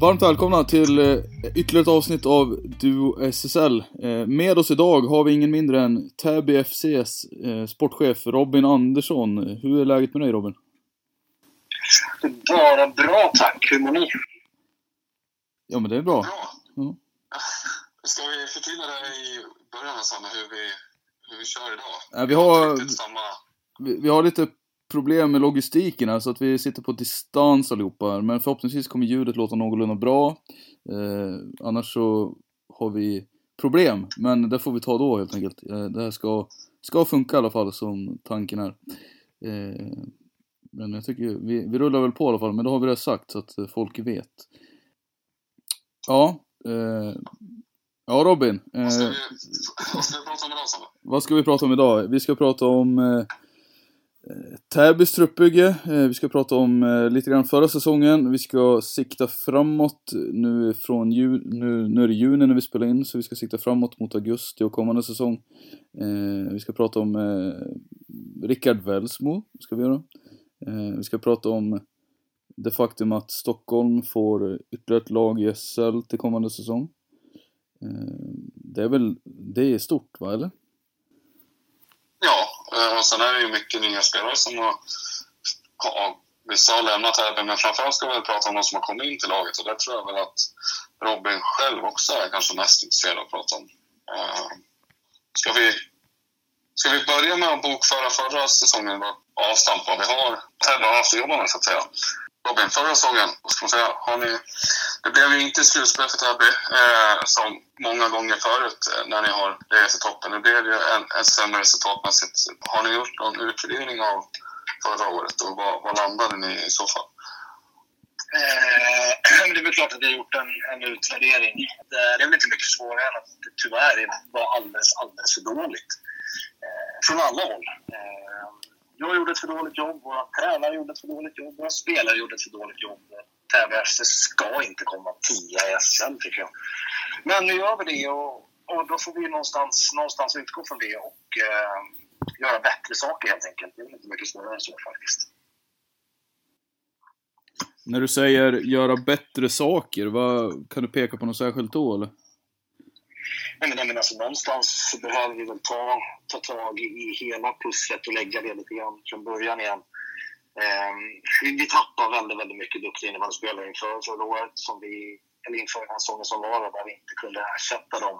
Varmt välkomna till eh, ytterligare ett avsnitt av Duo SSL. Eh, med oss idag har vi ingen mindre än Täby FCs eh, sportchef Robin Andersson. Hur är läget med dig Robin? Bara bra tack. Hur mår ni? Ja men det är bra. Bra. Ja. Ska vi förtydliga det i början Sanna, hur vi, hur vi kör idag? Vi har-. Vi, vi har lite problem med logistiken här så att vi sitter på distans allihopa här. Men förhoppningsvis kommer ljudet låta någorlunda bra. Eh, annars så har vi problem. Men det får vi ta då helt enkelt. Eh, det här ska, ska funka i alla fall som tanken är. Eh, men jag tycker vi, vi rullar väl på i alla fall. Men då har vi det sagt så att eh, folk vet. Ja. Eh, ja Robin. Vad ska, Eh, vi, vad ska vi prata om idag vad ska vi prata om idag? Vi ska prata om Täbys truppbygge. Eh, vi ska prata om eh, lite grann förra säsongen. Vi ska sikta framåt nu från ju, nu, nu är det juni när vi spelar in, så vi ska sikta framåt mot augusti och kommande säsong. Eh, vi ska prata om Rickard Välsmo, ska vi göra. Vi ska prata om det faktum att Stockholm får ytterligare ett lag i SL till kommande säsong. Det är väl, det är stort va, eller? Ja, eh, och sen är det ju mycket nya spelare som har... Ja, vissa har lämnat här, men framförallt ska vi väl prata om de som har kommit in till laget. Och det tror jag väl att Robin själv också är kanske mest intresserad av att prata om. Eh, ska vi, ska vi börja med att bokföra förra säsongen, avstamp vad vi har Täby har haft att jobba med så att säga. Robin, förra säsongen, vad ska man säga, har ni, det blev ju inte slutspel för Täby eh, som många gånger förut eh, när ni har legat i toppen. Det blev ju en, ett sämre resultatmässigt. Har ni gjort någon utvärdering av förra året och vad, vad landade ni i så fall? Eh, det är väl klart att vi har gjort en, en utvärdering. Det, det är väl inte mycket svårare än att det tyvärr var alldeles, alldeles för dåligt. Eh, från alla håll. Eh, jag gjorde ett för dåligt jobb, våra tränare gjorde ett för dåligt jobb, våra spelare gjorde ett för dåligt jobb. Täby FC ska inte komma tia i SM tycker jag. Men nu gör vi det och, och då får vi någonstans, någonstans utgå från det och eh, göra bättre saker helt enkelt. Det är inte mycket svårare än så faktiskt. När du säger göra bättre saker, vad, kan du peka på något särskilt då eller? Nej, men, nej, men alltså, någonstans så behöver vi väl ta, ta tag i hela pusslet och lägga det lite grann från början igen. Eh, vi, vi tappar väldigt, väldigt mycket duktiga innebandyspelare inför förra året, som vi, eller inför den här säsongen som var, där vi inte kunde ersätta dem.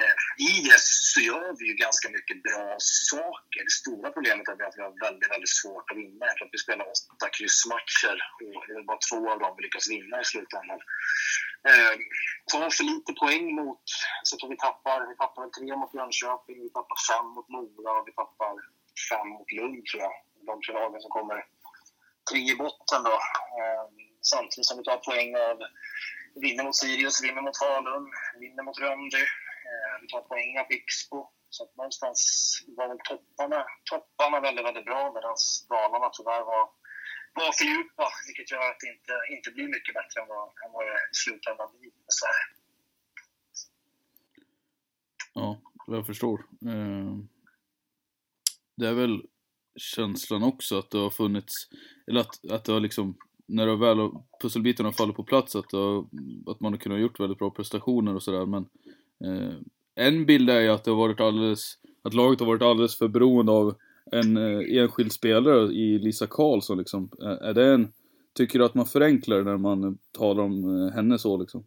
Eh, I det så gör vi ju ganska mycket bra saker. Det stora problemet är att vi har väldigt, väldigt svårt att vinna. Jag tror att vi spelar åtta kryssmatcher och det är bara två av dem vi lyckas vinna i slutändan. Eh, tar för lite poäng mot, så att vi tappar, vi tappar tre mot Jönköping, vi tappar fem mot Mora och vi tappar fem mot Lund tror jag. De tre lagen som kommer tre i botten då. Eh, samtidigt som vi tar poäng av, vinner mot Sirius, vinner mot Falun, vinner mot Rönnby. Eh, vi tar poäng av Pixbo. Så att någonstans var väl topparna, topparna väldigt, väldigt bra medan dalarna tyvärr var var för djupa, vilket gör att det inte, inte blir mycket bättre än vad, än vad det i slutändan blir. Så här. Ja, jag förstår. Ehm, det är väl känslan också att det har funnits, eller att, att det har liksom, när det väl pusselbitarna faller på plats, att, har, att man har kunnat gjort väldigt bra prestationer och sådär. Men eh, en bild är ju att det har varit alldeles, att laget har varit alldeles för beroende av en eh, enskild spelare i Lisa Karlsson liksom. Är det en, tycker du att man förenklar när man talar om eh, henne så liksom?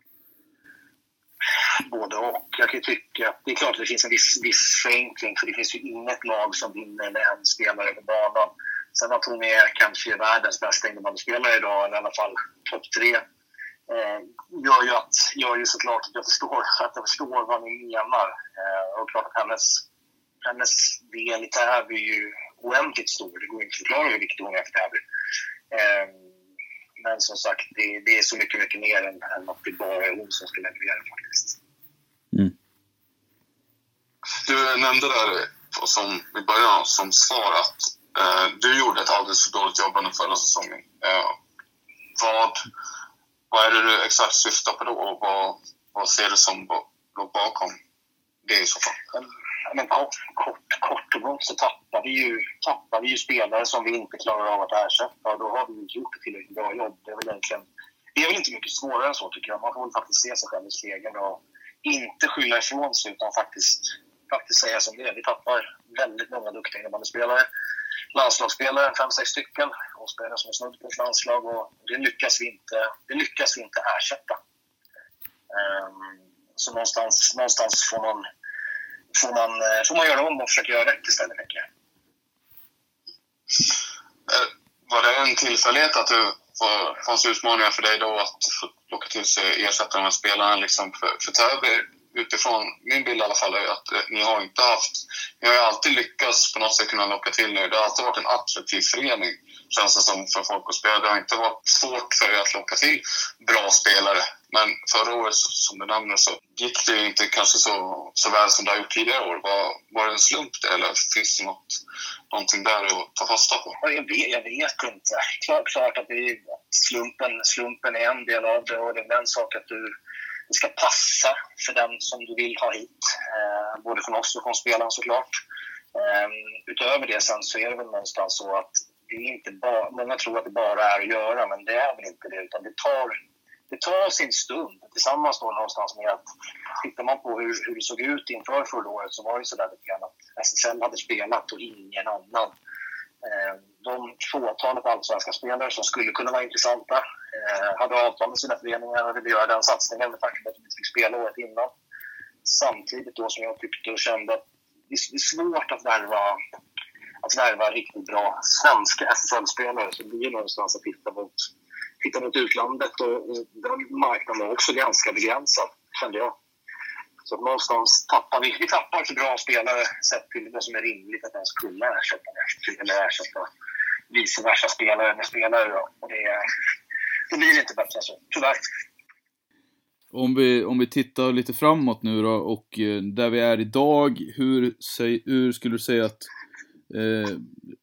Både och. Jag kan tycka att det är klart att det finns en viss, viss förenkling för det finns ju inget lag som vinner med en spelare på banan. Sen att hon är kanske världens bästa innebandyspelare idag, eller i alla fall topp tre, eh, gör, ju att, gör ju såklart att jag förstår, att jag förstår vad ni menar. Eh, och klart att hennes hennes del i Täby är ju oändligt stor. Det går inte att förklara hur viktig hon är för Täby. Eh, men som sagt, det, det, är så mycket, mycket mer än, än att det bara är hon som ska leverera faktiskt. Mm. Du nämnde där som, i början som svar att eh, du gjorde ett alldeles för dåligt jobb under förra säsongen. Eh, vad, vad är det du exakt syftar på då och vad, vad ser du som låg bakom det i så fall? Men kort, kort, kort och gott så tappar vi, ju, tappar vi ju spelare som vi inte klarar av att ersätta. Och då har vi inte gjort ett tillräckligt bra jobb. Det är väl egentligen det är väl inte mycket svårare än så tycker jag. Man får väl faktiskt se sig själv i spegeln och inte skylla ifrån sig utan faktiskt, faktiskt säga som det är. Vi tappar väldigt många duktiga innebandyspelare. Landslagsspelare, fem, sex stycken. Och spelare som är snudd på ett landslag. Och det lyckas vi inte, det lyckas vi inte ersätta. Um, så någonstans, någonstans får man får man, eh, får man göra om och försöka göra rätt istället, tänker jag. Eh, var det en tillfällighet att det fanns utmaningar för dig då att locka till sig ersättare med spelarna liksom för, för Täby? Utifrån min bild i alla fall är att eh, ni har inte haft... Ni har ju alltid lyckats på något sätt kunna locka till er. Det har alltid varit en attraktiv förening känns det som, för folk att spela. Det har inte varit svårt för er att locka till bra spelare. Men förra året, som du nämner, så gick det inte kanske så, så väl som det har gjort tidigare år. Var, var det en slump det, eller finns det något, någonting där att ta fasta på? Jag vet, jag vet inte. Klart, klart att det är, slumpen, slumpen är en del av det och det är en sak att du det ska passa för den som du vill ha hit. Eh, både från oss och från spelaren såklart. Eh, utöver det sen så är det väl någonstans så att det är inte bara, många tror att det bara är att göra, men det är väl inte det. Utan det tar, det tar sin stund tillsammans då någonstans med att tittar man på hur, hur det såg ut inför förra året så var det sådär lite grann att SSL hade spelat och ingen annan. Eh, de fåtalet allsvenska spelare som skulle kunna vara intressanta eh, hade avtal med sina föreningar och ville göra den satsningen med tanke på att de inte fick spela året innan. Samtidigt då som jag tyckte och kände att det är svårt att värva att värva riktigt bra svenska SSL-spelare så det blir någonstans att titta mot, titta mot utlandet och, den marknaden var också ganska begränsad, kände jag. Så någonstans tappar vi, vi tappar för bra spelare sett till vad som är rimligt att ens kunna ersätta eller ersätta vice versa spelare med spelare. Då. Och det, det blir inte bättre så, tyvärr. Om vi, om vi tittar lite framåt nu då och eh, där vi är idag, hur, hur skulle du säga att Eh,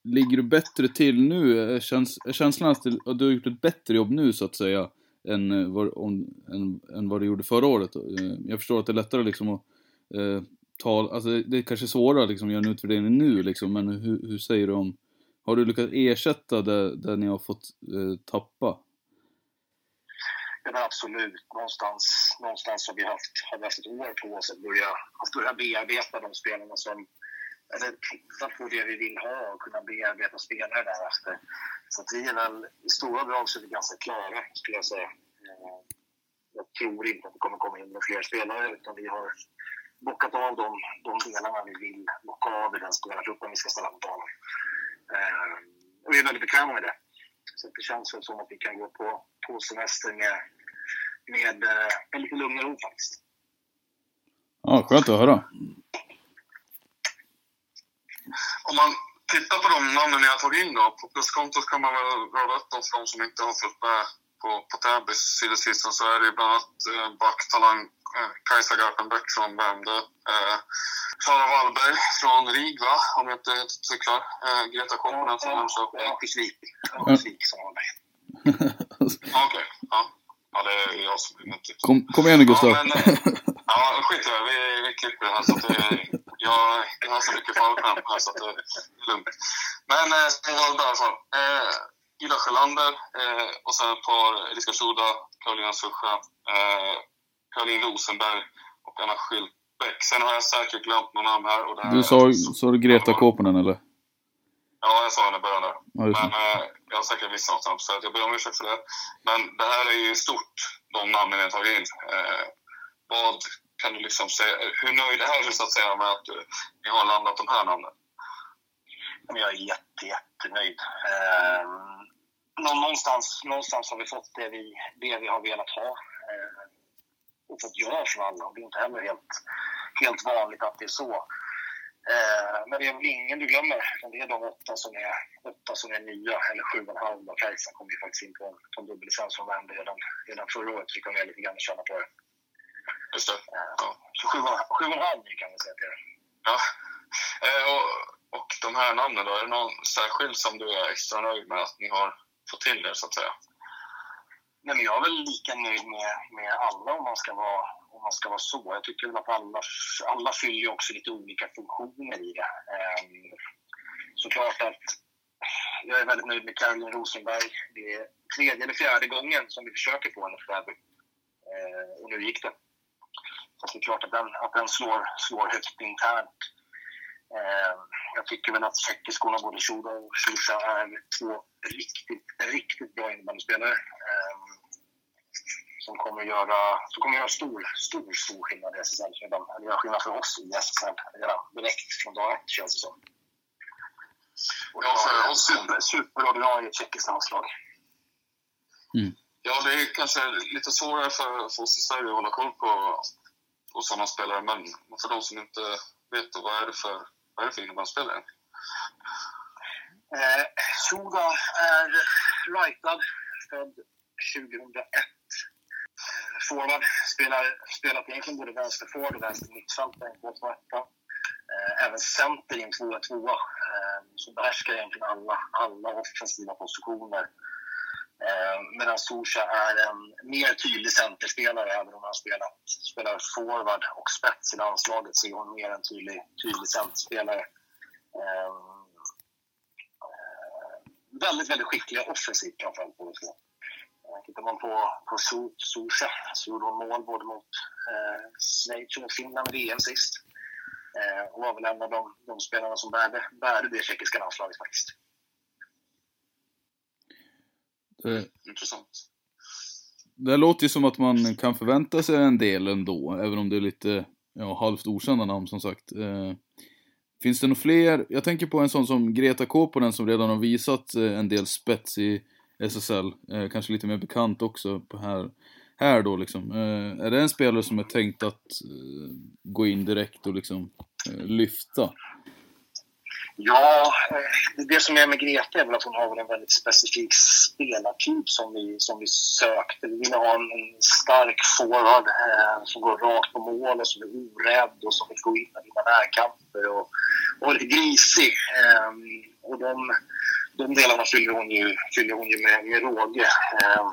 ligger du bättre till nu? Är, käns är känslan att du har gjort ett bättre jobb nu så att säga än, eh, vad, om, än, än vad det gjorde förra året? Eh, jag förstår att det är lättare liksom att eh, ta, alltså det är kanske svårare liksom att göra en utvärdering nu liksom, men hur, hur säger du om, har du lyckats ersätta det, det ni har fått eh, tappa? Ja, men absolut. Någonstans, någonstans har vi haft, har vi haft ett år på oss att börja, att börja bearbeta de spelarna som, eller titta på det vi vill ha och kunna bearbeta spelare därefter. Så att vi är väl, i stora drag så är vi ganska klara, skulle jag säga. Eh, jag tror inte att det kommer komma in med fler spelare, utan vi har bockat av de, de delarna vi vill bocka av i den spelartruppen vi ska ställa på banan. Eh, och vi är väldigt bekväma med det. Så det känns väl som att vi kan gå på, på semester med, med, eh, en lite lugnare ro faktiskt. Ja, skönt att höra. Om man tittar på de namnen ni har tagit in då, på pluskontot kan man väl rada upp dem för de som inte har följt med på, på Täbys season så är det bland annat eh, backtalang eh, Kajsa Garpenbäck från Värmdö. Eh, Klara Wallberg från Rigva, om jag inte helt cyklar. Eh, Greta Kopponen från Jönköping. Örnsköldsvik. Örnsköldsvik med. Ja, Okej, ja. Ja, det är jag som är nyttigt. Kom, kom igen nu Gustav. Ja, men, eh, ja, skit i det. Vi, vi klipper det här. Så att det, jag, jag har så mycket fallskärm här så att det är lugnt. Men eh, var där i alla fall. Eh, Ida Sjölander eh, och sen ett par Eliska Shuda, Karolina Suscha, eh, Caroline Rosenberg och Anna Schildbäck. Sen har jag säkert glömt någon namn här. Och Du sa, sa du Greta Kåponen eller? Ja, jag sa den i början där. Ja, Men eh, jag har säkert missat något namn, så jag ber om ursäkt för det. Men det här är ju stort, de namnen jag tagit in. Eh, vad kan du liksom se, hur nöjd är du så att säga med att ni har landat de här namnen? Jag är jätte, jättenöjd. Eh, någonstans, någonstans har vi fått det vi, det vi har velat ha. Eh, och fått göra från alla. Och det är inte heller helt, helt vanligt att det är så. Eh, men det är väl ingen du glömmer. utan Det är de åtta som är, åtta som är nya, eller sju och en halv. Kajsa kom ju faktiskt in på en, på en dubbellicens från Värmdö redan, redan förra året. Så vi kom ner lite grann och känna på det. Just det. Eh, Ja. Så sju och, sju och en halv ny kan vi säga till det. ja. Eh, och, och de här namnen då, är det någon särskild som du är extra nöjd med att ni har fått till er så att säga? Nej, men jag är väl lika nöjd med, med alla om man, ska vara, om man ska vara så. Jag tycker att alla, alla fyller ju också lite olika funktioner i det. Ehm, såklart att jag är väldigt nöjd med Caroline Rosenberg. Det är tredje eller fjärde gången som vi försöker få henne för Täby. Ehm, och nu gick det. Så det är klart att den, att den slår, slår högt internt. Ehm, jag tycker väl att tjeckiskorna, både Shuda och Shusha, är två riktigt, riktigt bra innebandyspelare. Ehm, som kommer att göra, som kommer att göra stor, stor, stor skillnad i SSL. Eller göra skillnad för oss i SSL redan direkt från dag ett, känns det som. Och Ja, för oss- super, superordinarie tjeckiskt landslag. Ja, det är kanske lite svårare för, för oss i Sverige att hålla koll på, och sådana spelare, men för de som inte vet, då, vad är det för, vad är det för innebandyspelare? Eh, Shuda är rightad, född 2001. Eh, forward, spelar, spelat egentligen både vänsterforward och vänster mittfältare i en 2 eh, Även center i en 2 2 eh, Så behärskar egentligen alla, alla offensiva positioner. Eh, medan Sorsa är en mer tydlig centerspelare, även om han spelat, spelar forward och spets i landslaget så är hon mer en tydlig, tydlig centerspelare. Ehm, eh, väldigt, väldigt skickliga offensivt framförallt båda två. Eh, tittar man på, på Su- så gjorde hon mål både mot eh, Schweiz och mot Finland i VM sist. Eh, och var väl en av de, de spelarna som bärde, bärde det tjeckiska landslaget faktiskt. Det, Intressant. det låter ju som att man kan förvänta sig en del ändå, även om det är lite ja, halvt okända namn som sagt. Eh, finns det några fler? Jag tänker på en sån som Greta Kåponen som redan har visat eh, en del spets i SSL. Eh, kanske lite mer bekant också på här, här då liksom. Eh, är det en spelare som är tänkt att eh, gå in direkt och liksom eh, lyfta? Ja, eh, det som är med Greta är väl att hon har en väldigt specifik spelartyp som vi, som vi sökte. Vi ville ha en en stark forward eh, som går rakt på mål och som är orädd och som vill gå in och vinna närkamper och, och är lite grisig. Eh, och de, de delarna fyller hon ju, fyller hon ju med, med råge. Eh,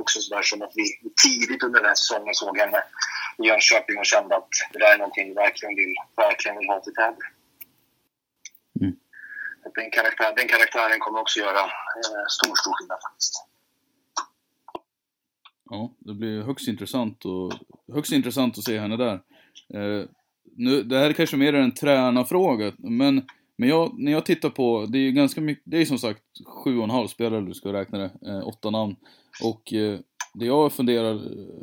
också sådär som att vi tidigt under den här säsongen såg henne i Jönköping och kände att det där är någonting vi verkligen vill, verkligen vill ha till Täby. Den, karaktär, den karaktären kommer också göra eh, stor, stor skillnad faktiskt. Ja, det blir högst intressant, och, högst intressant att se henne där. Eh, nu, det här är kanske mer en tränarfråga, men, men jag, när jag tittar på, det är ju ganska mycket, det är som sagt sju och en halv spelare du ska räkna det, eh, åtta namn. Och eh, det jag funderar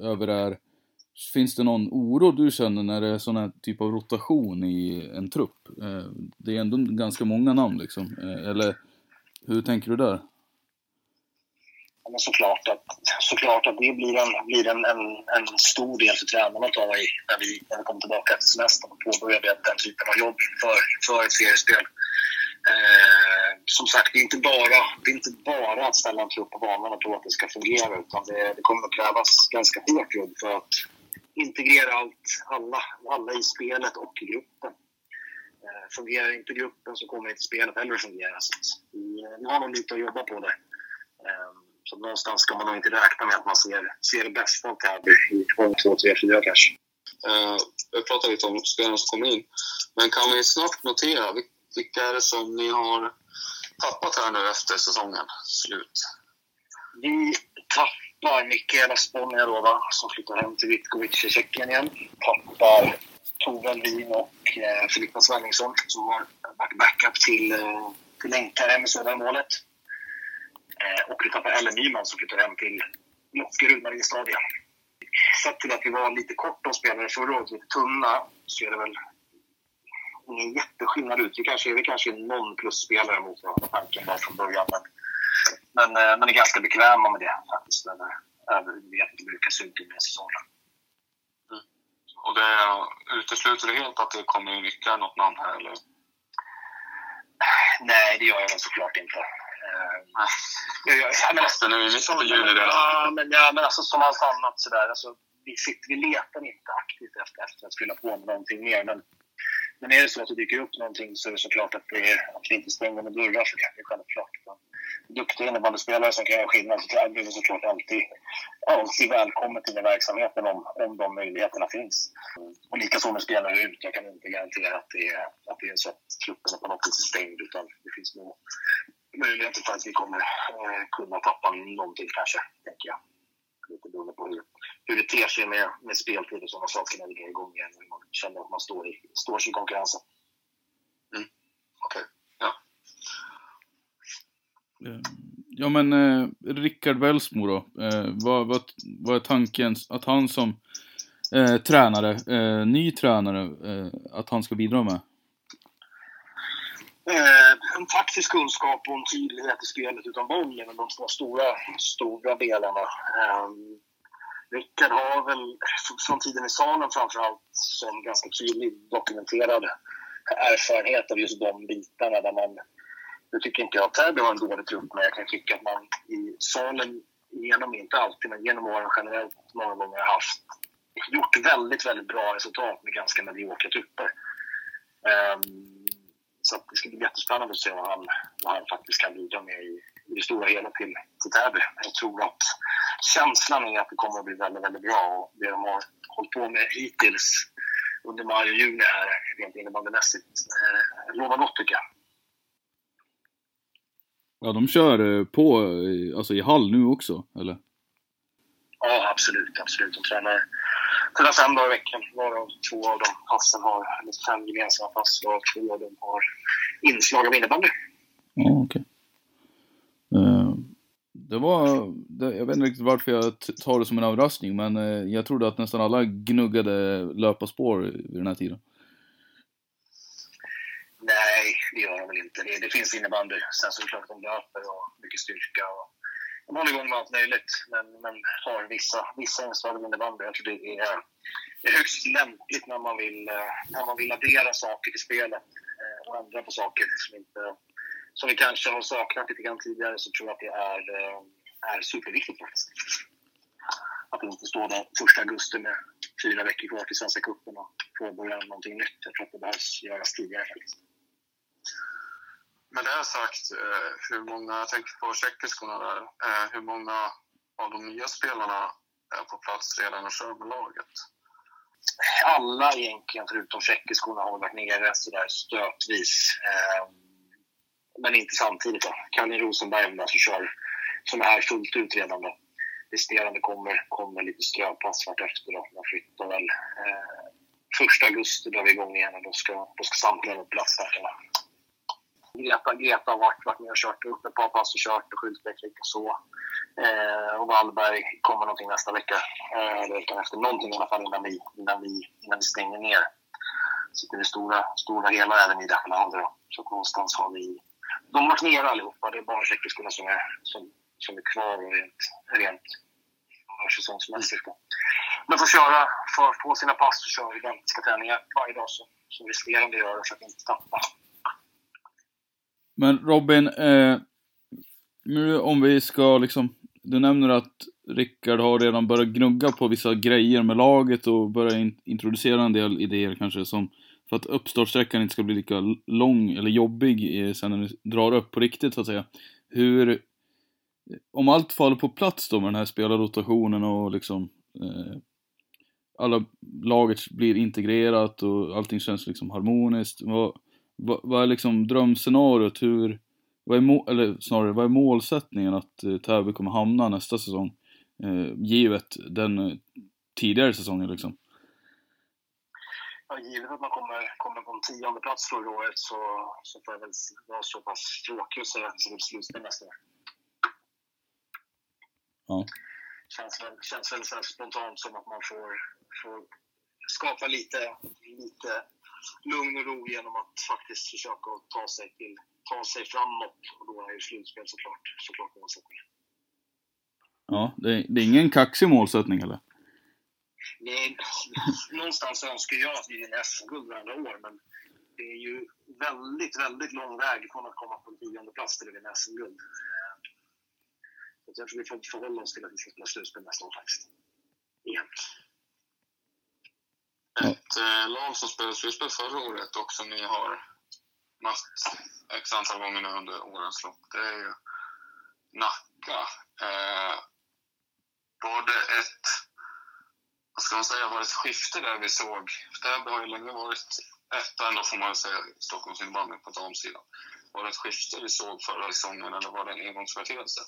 över är, finns det någon oro du känner när det är sån här typ av rotation i en trupp? Eh, det är ändå ganska många namn liksom, eh, eller hur tänker du där? men såklart, att, såklart att det blir en, blir en, en, en stor del för tränarna att ta i när vi, när vi kommer tillbaka efter semestern och påbörjar den typen av jobb för, för ett seriespel. Eh, som sagt, det är, inte bara, det är inte bara att ställa en trupp på banan och tro att det ska fungera utan det, det kommer att krävas ganska hårt jobb för att integrera allt, alla, alla i spelet och i gruppen. Eh, fungerar inte gruppen så kommer inte spelet heller att fungera. Vi, vi har nog lite att jobba på där. Eh, så någonstans ska man nog inte räkna med att man ser, ser det bästa av Täby i 2, 2, 3, 4 kanske. Uh, vi pratade lite om spelarna som kommer in. Men kan vi snabbt notera, vilka är det som ni har tappat här nu efter säsongen slut? Vi tappar Mikaela Sponjarova som flyttar hem till Vitkovic i Tjeckien igen. Tappar Tove Elvin och eh, Filippa Svenningsson som har varit backup till, eh, till Länkare med södra målet. Eh, och vi tappar Ellen Nyman som flyttar hem till Lockerud, Mariestadia. Sett till att vi var lite kort om spelare förra året, lite tunna, så är det väl ingen jätteskillnad ut. Vi kanske, vi kanske är någon plusspelare mot vad tanken var från början. Men, men, eh, men är ganska bekväma med det faktiskt. Över, över hur vi vet det brukar se ut i säsongen. Mm. Och det utesluter du helt att det kommer ytterligare något namn här eller? Nej, det gör jag såklart inte. Nej. Jag, jag, jag, men, Fast nu är mitten på juni redan. Ja, men, ja, men alltså, som allt annat sådär. Alltså, vi, sitter, vi letar inte aktivt efter, efter att fylla på med någonting mer. Men men är det så att det dyker upp någonting så är det såklart att, det att vi inte stänger med dörrar för det. Det är självklart. Duktiga innebandyspelare som kan göra skillnad så är det såklart alltid, alltid välkommet in i verksamheten om, om de möjligheterna finns. Och likaså med spelare ut. Jag kan inte garantera att det är, att det är så att truppen på något vis är stängd utan det finns nog möjligheter för att vi kommer eh, kunna tappa någonting kanske, tänker jag. Lite beroende på hur, hur det ter sig med, med speltid och sådana saker när det är igång igen. Hur man känner att man står, i, står sig i konkurrensen. Mm. Okej, okay. Eh, ja. Men eh, Rickard Welsmo då. Eh, vad, vad, vad är tanken att han som eh, tränare, eh, ny tränare, eh, att han ska bidra med? Eh, en taktisk kunskap och en tydlighet i spelet utan boll är de två stora, stora delarna. Eh, Rickard har väl från tiden i salen framförallt som ganska tydlig dokumenterad erfarenhet av just de bitarna där man nu tycker inte jag att Täby har en dålig trupp, men jag kan tycka att man i salen genom, inte alltid, men genom åren generellt många gånger har haft gjort väldigt, väldigt bra resultat med ganska mediokra trupper. Um, så det ska bli jättespännande att se vad han, vad han faktiskt kan bidra med i, i det stora hela till, till Täby. Jag tror att känslan är att det kommer att bli väldigt, väldigt bra och det de har hållit på med hittills under maj och juni här, rent innebandymässigt, eh, lovar gott tycker jag. Ja, de kör eh, på alltså i Hall nu också, eller? Ja, absolut, absolut. De tränar, tränar fem dagar i veckan, varav två av de passen har, fem gemensamma pass, varav två av dem har inslag av innebandy. Ja, okej. Okay. Uh, eh, det var, det, jag vet inte riktigt varför jag tar det som en överraskning, men uh, jag trodde att nästan alla gnuggade löparspår vid den här tiden. Nej, det gör de väl inte. Det, det finns innebandy. Sen så är det klart att de löper och mycket styrka. Och de håller igång med allt möjligt, men, men har vissa, vissa inslag av innebandy. Jag tror det är, det är högst lämpligt när man, vill, eh, när man vill addera saker till spelet eh, och ändra på saker som, inte, som vi kanske har saknat lite grann tidigare. Så tror jag att det är, eh, är superviktigt faktiskt. Att inte stå där första augusti med fyra veckor kvar till Svenska cupen och påbörja någonting nytt. Jag tror att det behövs göras tidigare faktiskt. Med det sagt, eh, hur många, jag tänker på tjeckiskorna där, eh, hur många av de nya spelarna är på plats redan och kör med laget? Alla egentligen, förutom tjeckiskorna, har varit nere sådär stötvis. Eh, men inte samtidigt. Kalle Rosenberg som kör, som är här fullt ut redan. Då. Resterande kommer, kommer lite ströpass vartefter. Då. Man flyttar väl första augusti drar vi igång igen och då ska, då ska samtliga vara på plats där. Greta, Greta har varit, varit med och kört upp ett par pass och kört och skyltteknik och så. Eh, och Wallberg kommer någonting nästa vecka, eh, eller veckan efter. Någonting i alla fall innan vi, innan vi, innan vi stänger ner. Så det är stora, stora hela även i det Så någonstans har vi... De har varit nere allihopa. Det är bara tjeckiskorna som, är, som, som är kvar rent, rent säsongsmässigt. Men får köra, för på sina pass och köra identiska träningar varje dag som, som resterande gör för att inte tappa. Men Robin, eh, nu om vi ska liksom, du nämner att Rickard har redan börjat gnugga på vissa grejer med laget och börjat in, introducera en del idéer kanske som för att uppstartsträckan inte ska bli lika lång eller jobbig eh, sen när ni drar upp på riktigt så att säga. Hur, om allt faller på plats då med den här spelarrotationen och liksom eh, alla laget blir integrerat och allting känns liksom harmoniskt. Vad, vad, vad är liksom drömscenariot? Hur, vad är må, eller snarare, vad är målsättningen att eh, Täby kommer hamna nästa säsong? Eh, givet den eh, tidigare säsongen liksom. Ja, givet att man kommer, kommer på en tionde plats förra året så, så får jag väl vara så pass tråkig och säga att det blir slutspel nästa år. Ja. Känns väl, känns väl så spontant som att man får, får skapa lite, lite lugn och ro genom att faktiskt försöka ta sig, till, ta sig framåt. Och då är ju slutspel såklart, såklart målsättningen. Ja, det är, det är ingen kaxig målsättning eller? Nej, någonstans önskar jag att vi vinner SM-guld varandra år, men det är ju väldigt, väldigt lång väg från att komma på en tionde plats till att vinna SM-guld. Så jag tror vi får förhålla oss till att vi ska spela slutspel nästa år faktiskt. Igen. Ett eh, lag som spelade slutspel förra året och som ni har mött x antal gånger nu under årens lopp, det är ju Nacka. Eh, var det ett, vad ska man säga, var det ett skifte där vi såg? Täby har ju länge varit etta ändå får man säga i på damsidan. Var det ett skifte vi såg förra säsongen eller var det en engångsföreteelse?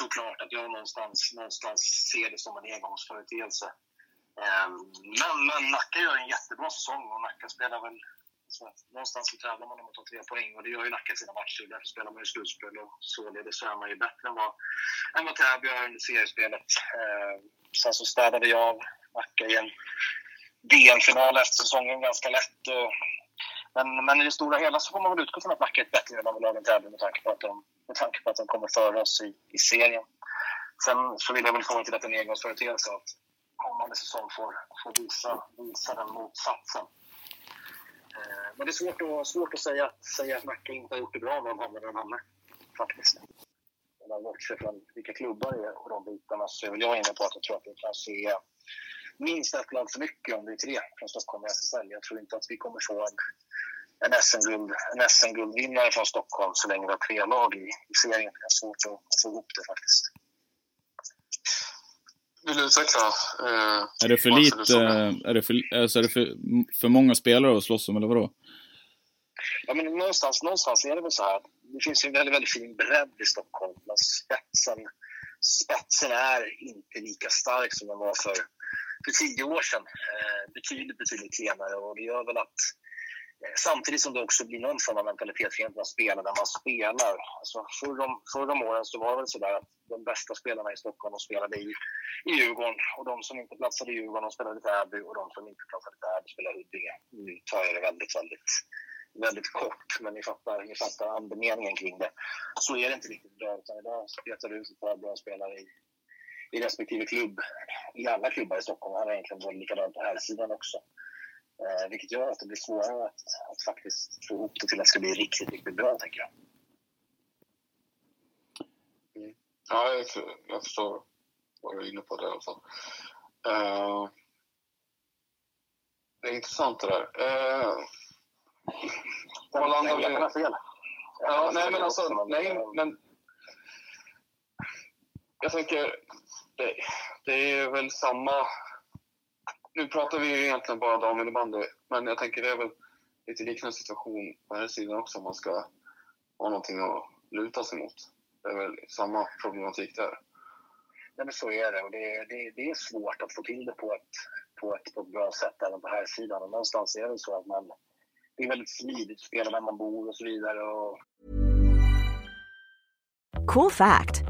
Såklart att jag någonstans, någonstans ser det som en engångsföreteelse. Ehm, men, men Nacka gör en jättebra säsong och Nacka spelar väl... Så någonstans så tävlar man om att ta tre poäng och det gör ju Nacka i sina matcher. Därför spelar man ju slutspel och således så är man ju bättre än vad, än vad Täby är under seriespelet. Ehm, sen så städade jag av Nacka i en DM-final efter säsongen ganska lätt. Och, men, men i det stora hela så får man väl utgå från att Nacka är ett bättre lag än Täby med tanke på att de med tanke på att de kommer före oss i, i serien. Sen så vill jag väl komma till att en engångsföreteelse att kommande säsong får, får visa, visa den motsatsen. Eh, men det är svårt att, svårt att säga, säga att Nacka inte har gjort det bra när de hamnar där de hamnar. Faktiskt. Om man bortser från vilka klubbar det är och de bitarna så är väl jag inne på att jag tror att vi kan se minst ett lag för mycket om det är tre från Stockholm i SSL. Jag tror inte att vi kommer få en en SM-guld, en SM-guldvinnare från Stockholm så länge vi har tre lag i, i serien. Det är svårt att få ihop det faktiskt. Vill du utveckla? Eh, är det för lite, är det för, alltså är det för, för många spelare att slåss om eller vadå? Ja, men någonstans, någonstans är det väl så här det finns en väldigt, väldigt fin bredd i Stockholm, men spetsen, spetsen är inte lika stark som den var för, för tio år sedan. Eh, betydligt, betydligt klenare och det gör väl att Samtidigt som det också blir någon form av mentalitet att spela där man spelar. Alltså förr, om, förr om åren så var det väl sådär att de bästa spelarna i Stockholm de spelade i, i Djurgården och de som inte platsade i Djurgården de spelade i Täby och de som inte platsade i Täby spelade i Huddinge. Nu tar jag det väldigt, väldigt, väldigt kort, men ni fattar, ni fattar andemeningen kring det. Så är det inte riktigt idag, utan idag petar det ut ett par bra spelare i, i respektive klubb. I alla klubbar i Stockholm. Här är egentligen likadant på här sidan också. Eh, vilket gör att det blir svårare att, att faktiskt få ihop det till att det ska bli riktigt, riktigt bra, tänker jag. Mm. Ja, jag, jag förstår vad du är inne på där i alla fall. Uh, det är intressant det där. Uh, landar vi? Jag fel. Ja, nej, men alltså, nej, men jag tänker, det, det är väl samma nu pratar vi ju egentligen bara daminnebandy, men jag tänker det är väl lite liknande situation på här sidan också om man ska ha någonting att luta sig mot. Det är väl samma problematik där. Ja, men så är det och det, det, det är svårt att få till det på ett, på ett, på ett bra sätt även på här sidan. Och någonstans är det så att man, det är väldigt smidigt att spela där man bor och så vidare. Och Cool fact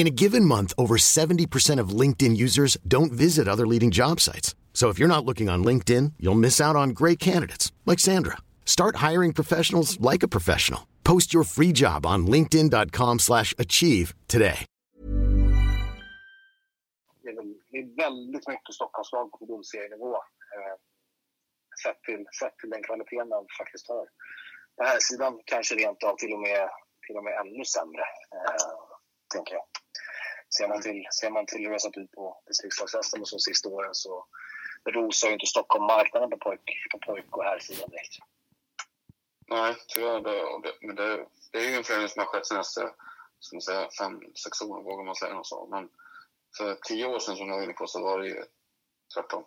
In a given month, over 70% of LinkedIn users don't visit other leading job sites. So if you're not looking on LinkedIn, you'll miss out on great candidates like Sandra. Start hiring professionals like a professional. Post your free job on linkedin.com/achieve today. Det är, väldigt mycket Stockholmslag på förbundsserienivå. Eh, sett, till, sett till den kvaliteten man faktiskt har. På här sidan kanske rent av till och med, till och med ännu sämre, eh, tänker jag. Ser man till, ser man till hur det har sett ut på distriktslagshästen de sista åren så rosar ju inte Stockholm marknaden på pojk, på pojk och herrsidan direkt. Nej, tyvärr. Det, det, men det, det är ju en förändring som har skett senaste ska man säga, fem, sex åren, vågar man säga något så. Men för tio år sedan som jag var inne på så var det ju tvärtom.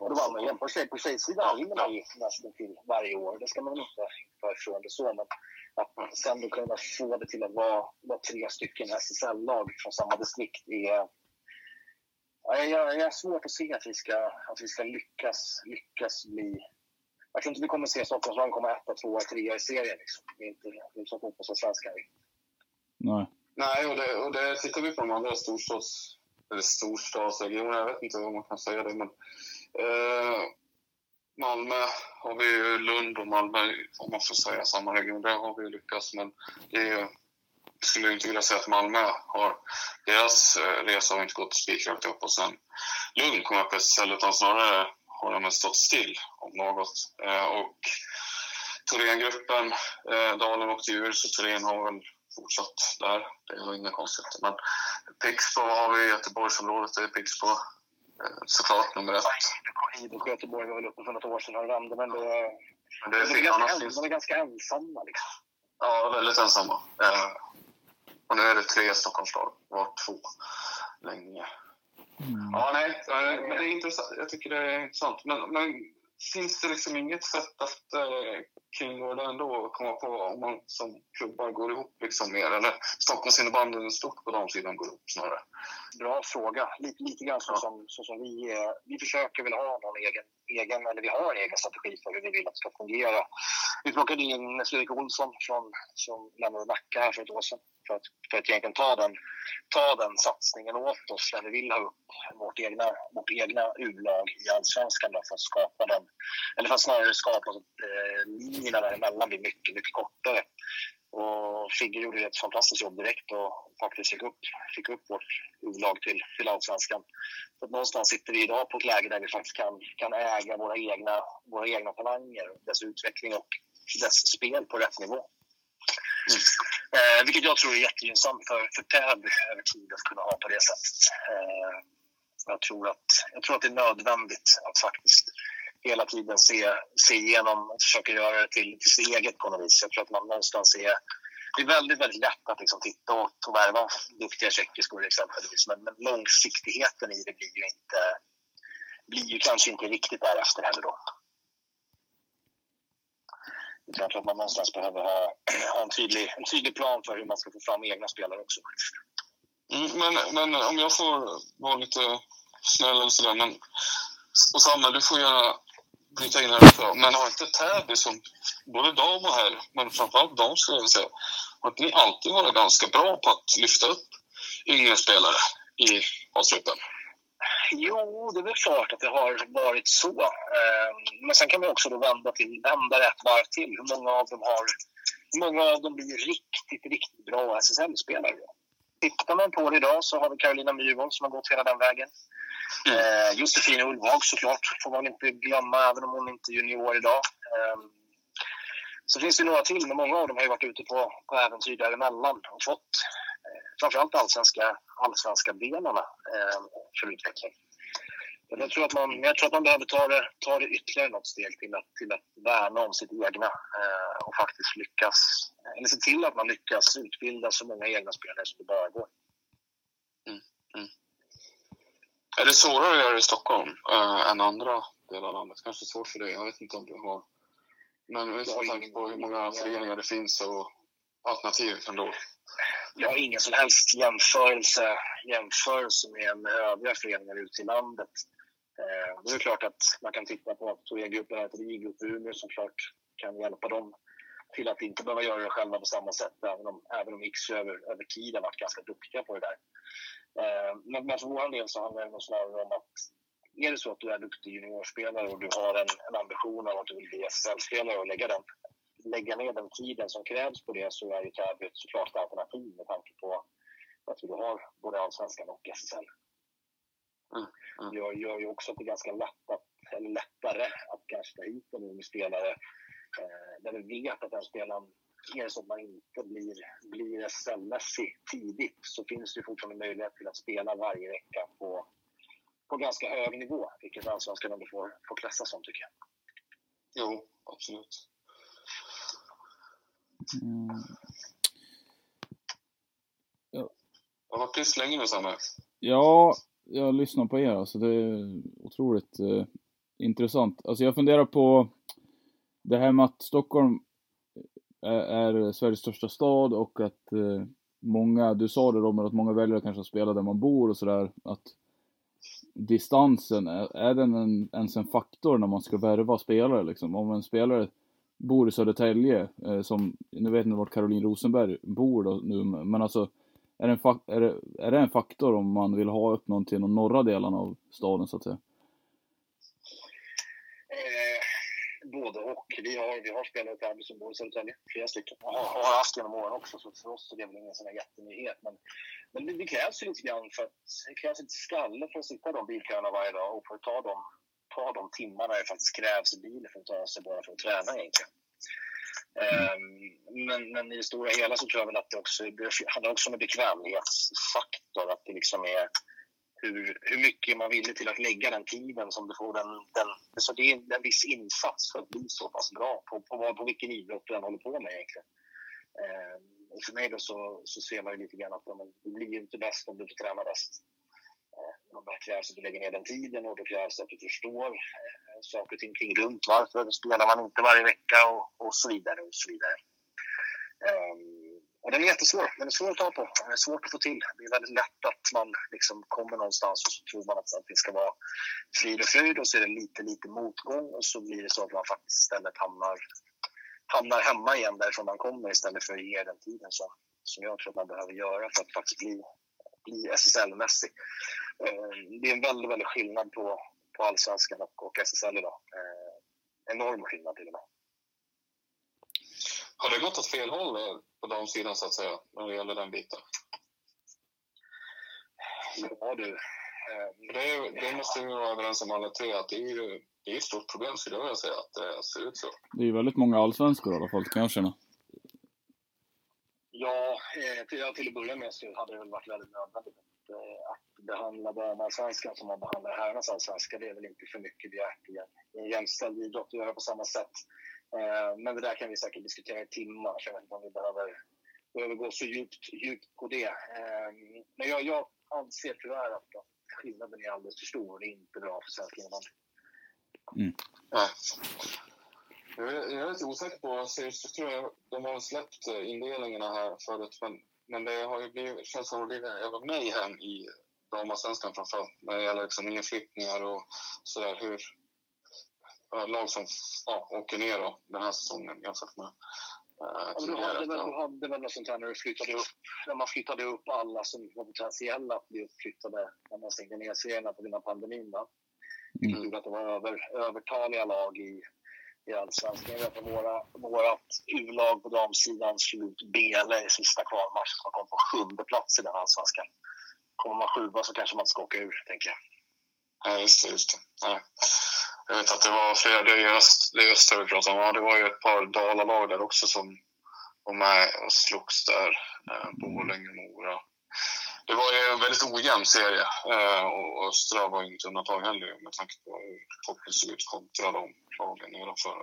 Och då var man ju på, tjej, på tjejsidan vinner man ju nästan till varje år. Det ska man inte ta ifrån det så. Men att sen då kunna få det till att vara, vara tre stycken SSL-lag från samma distrikt är... Ja, jag, jag har svårt att se att vi ska, att vi ska lyckas, lyckas bli... Jag tror inte vi kommer att se Stockholmslagen komma etta, tvåa, trea i serien. Liksom. Det är inte, det är inte som fotbollsallsvenskan. Nej. Nej, och det, och det tittar vi på de andra storstads, eller storstadsregionerna, jag vet inte vad man kan säga det, men eh, Malmö har vi ju, Lund och Malmö, om man får säga samma region, där har vi ju lyckats, men det är jag skulle inte vilja säga att Malmö har, deras eh, resa har inte gått spikrakt upp och sen Lund kom upp istället, utan snarare har de stått still om något. Eh, och Thorengruppen, eh, Dalen åkte ur, så Thoren har väl fortsatt där. Det är inga konstigheter. Men Pixbo har vi i Göteborgsområdet, det är Pixbo. Såklart nummer ett. IBK Göteborg var väl uppe för något år sedan och vände, men det, Men det de, fick är annars ganska, finns de är ganska ensamma. Liksom. Ja, väldigt ensamma. Eh, och nu är det tre Stockholmslag, var två länge. Ja, nej, eh, men det är intressant. Jag tycker det är intressant. Men, men finns det liksom inget sätt att eh, kringgå det ändå? Komma på om man som klubbar går ihop liksom mer? Eller Stockholms innebandy stort på de sidan går ihop snarare? Bra fråga. Lite, lite grann så som, så som vi... eh, Vi försöker väl ha någon egen, egen, eller vi har en egen strategi för hur vi vill att det ska fungera. Vi plockade in Fredrik Olsson från, som lämnade Nacka här för ett år sedan för att, för att egentligen ta den, ta den satsningen åt oss där vi vill ha upp vårt egna, vårt egna U-lag i Allsvenskan då, för att skapa den, eller för att snarare skapa så att eh, linjerna däremellan blir mycket, mycket kortare. Och Figge gjorde ett fantastiskt jobb direkt och faktiskt fick upp, fick upp vårt U-lag till, till Allsvenskan. Så att någonstans sitter vi idag på ett läge där vi faktiskt kan, kan äga våra egna, våra egna talanger, dess utveckling och dess spel på rätt nivå. Mm. Eh, vilket jag tror är jättegynnsamt för, för Täby över tid att kunna ha på det sättet. Eh, jag, tror att, jag tror att det är nödvändigt att faktiskt hela tiden se, se igenom och försöka göra det till, till sitt eget på något vis. Jag tror att man någonstans är... Det är väldigt, väldigt lätt att liksom titta och, och värva duktiga tjeckiskor exempelvis. Men, men långsiktigheten i det blir ju inte blir ju kanske inte riktigt därefter heller då. Jag tror att man någonstans behöver ha, ha en, tydlig, en tydlig plan för hur man ska få fram egna spelare också. Mm, men, men om jag får vara lite snäll eller sådär, men och Samuel, du får gärna bryta in här också. Men har inte Täby som både dam och herr, men framförallt dam skulle jag säga, har ni alltid varit ganska bra på att lyfta upp yngre spelare i A-truppen? Jo, det är väl klart att det har varit så. Eh, Men sen kan man också då vända, till, vända rätt varv till. Hur många av dem har hur många av dem blir riktigt, riktigt bra SSL-spelare? Tittar man på det idag så har vi Carolina Myhrvold som har gått hela den vägen. Eh, Josefin Ulvhag såklart får man inte glömma, även om hon inte är junior idag. Eh, så finns det några till, men många av dem har ju varit ute på, på äventyr däremellan och fått framförallt allsvenska, allsvenska benarna eh, för utveckling. Jag tror att man, jag tror att man behöver ta det, ta det ytterligare något steg till att, till att värna om sitt egna eh, och faktiskt lyckas, eller se till att man lyckas utbilda så många egna spelare som det bara går. Mm, mm. Är det svårare att göra i Stockholm äh, än andra delar av landet? Kanske svårt för dig, jag vet inte om du har... Men med tanke på hur många föreningar det finns och alternativ ändå. Jag har ingen som helst jämförelse, jämförelse med, med övriga föreningar ute i landet. Eh, det är klart att man kan titta på att Thorengruppen har ett RIG-grupp Umeå som klart kan hjälpa dem till att inte behöva göra det själva på samma sätt, även om, även om X över, över tid har varit ganska duktiga på det där. Eh, men, men för vår del så handlar det nog snarare om att är det så att du är duktig juniorspelare och du har en, en ambition av att du vill bli SSL-spelare och lägga, den, lägga ner den tiden som krävs på det så är ju Täby såklart ett alternativ med tanke på att du har både Allsvenskan och SSL. Mm. Mm. Det gör ju också att det är ganska lätt att, eller lättare att kanske ta hit en ung spelare eh, där vi vet att den spelaren är det så att man inte blir, blir SSL-mässig tidigt så finns det fortfarande möjlighet till att spela varje vecka på, på ganska hög nivå, vilket allsvenskan ändå får, får klassas som tycker jag. Jo, absolut. Mm. Ja. Jag har varit tyst länge nu, Samme. Ja, jag lyssnar på er alltså. Det är otroligt eh, intressant. Alltså jag funderar på det här med att Stockholm är Sveriges största stad och att eh, många, du sa det Robert, att många väljer kanske att spela där man bor och sådär. Att distansen, är, är den en, ens en faktor när man ska värva spelare liksom? Om en spelare bor i Södertälje, eh, som, nu vet inte vart Caroline Rosenberg bor då, nu, men alltså är det, en, är, det, är det en faktor om man vill ha upp någon till de norra delarna av staden så att säga? Eh, både och. Vi har, vi har spelare i Täby som bor i Södertälje, flera stycken. Och har, har haft genom åren också, så för oss är det väl ingen sån här jättenyhet. Men, men det, det krävs ju lite grann för att, det krävs lite skalle för att sitta i de bilköerna varje dag och för att ta de, ta de timmarna det faktiskt krävs i bilen för att ta sig bara för att träna egentligen. Ehm, men, men, i det stora hela så tror jag väl att det också handlar också om en bekvämlighetsfaktor. Att det liksom är hur, hur mycket man villig till att lägga den tiden som du får den, den så det är en viss insats för att bli så pass bra på, på, på vilken idrott du än håller på med egentligen. Ehm, och för mig då så, så ser man ju lite grann att men, du blir ju inte bäst om du inte tränar bäst. Det krävs att du lägger ner den tiden och det krävs att du förstår eh, saker och ting kring runt. Varför spelar man inte varje vecka och, och så vidare och så vidare. Um, och den är jättesvår. Den är svår att ta på. Den är svårt att få till. Det är väldigt lätt att man liksom kommer någonstans och så tror man att allting ska vara frid och fröjd och så är det lite, lite motgång och så blir det så att man faktiskt istället hamnar, hamnar hemma igen därifrån man kommer istället för att ge den tiden som, som jag tror att man behöver göra för att faktiskt bli, bli SSL-mässig. Eh, det är en väldigt, väldigt skillnad på, på allsvenskan och, och SSL idag. Eh, enorm skillnad till och med. Har det gått åt fel håll på damsidan så att säga, när det gäller den biten? Ja du. Det, det, måste vi vara överens om alla tre, att det är, ju, det är ett stort problem skulle jag vilja säga, att det ser ut så. Det är väldigt många allsvenskor i alla fall, kan jag känna. Ja, eh, till, till att börja med så hade det väl varit väldigt nödvändigt att, eh, att behandla damallsvenskan som man behandlar herrarnas allsvenska. Det är väl inte för mycket begärt i en, jämställd idrott att göra på samma sätt. Eh, men det där kan vi säkert diskutera i timmar, så jag vet inte om vi behöver, behöver gå så djupt, djupt på det. Eh, men jag, jag anser tyvärr att skillnaden är alldeles för stor och det är inte bra för svensk innebandy. Mm. Jag är lite osäker på seriestrukturen. De har släppt indelningarna här förut, men, men det har ju blivit, känns som att det blir jävla mayhem i damallsvenskan framförallt när det gäller liksom inflyttningar och sådär. Hur, lag som ja, åker ner då, den här säsongen jämfört med Ja, du hade, väl, du hade väl något sånt här när, du flyttade upp, när man flyttade upp alla som var potentiella att bli uppflyttade när man stängde ner serierna på grund av pandemin. Va? Mm. gjorde att det var över, övertaliga lag i, i allsvenskan. Jag vet att våra, vårat U-lag på damsidan slog ut Bele i sista kvalmatchen som kom på sjunde plats i den allsvenskan. Kommer man sjua så kanske man ska åka ur, tänker jag. Ja, just det. Just det. Ja. Jag vet att det var flera, det är öst, det är öster vi pratar om, ja, det var ju ett par Dalalag där också som var med och slogs där. Eh, Borlänge, Mora det var ju en väldigt ojämn serie eh, och Östra var inte undantag heller med tanke på hur toppen såg ut kontra de lagen nedanför.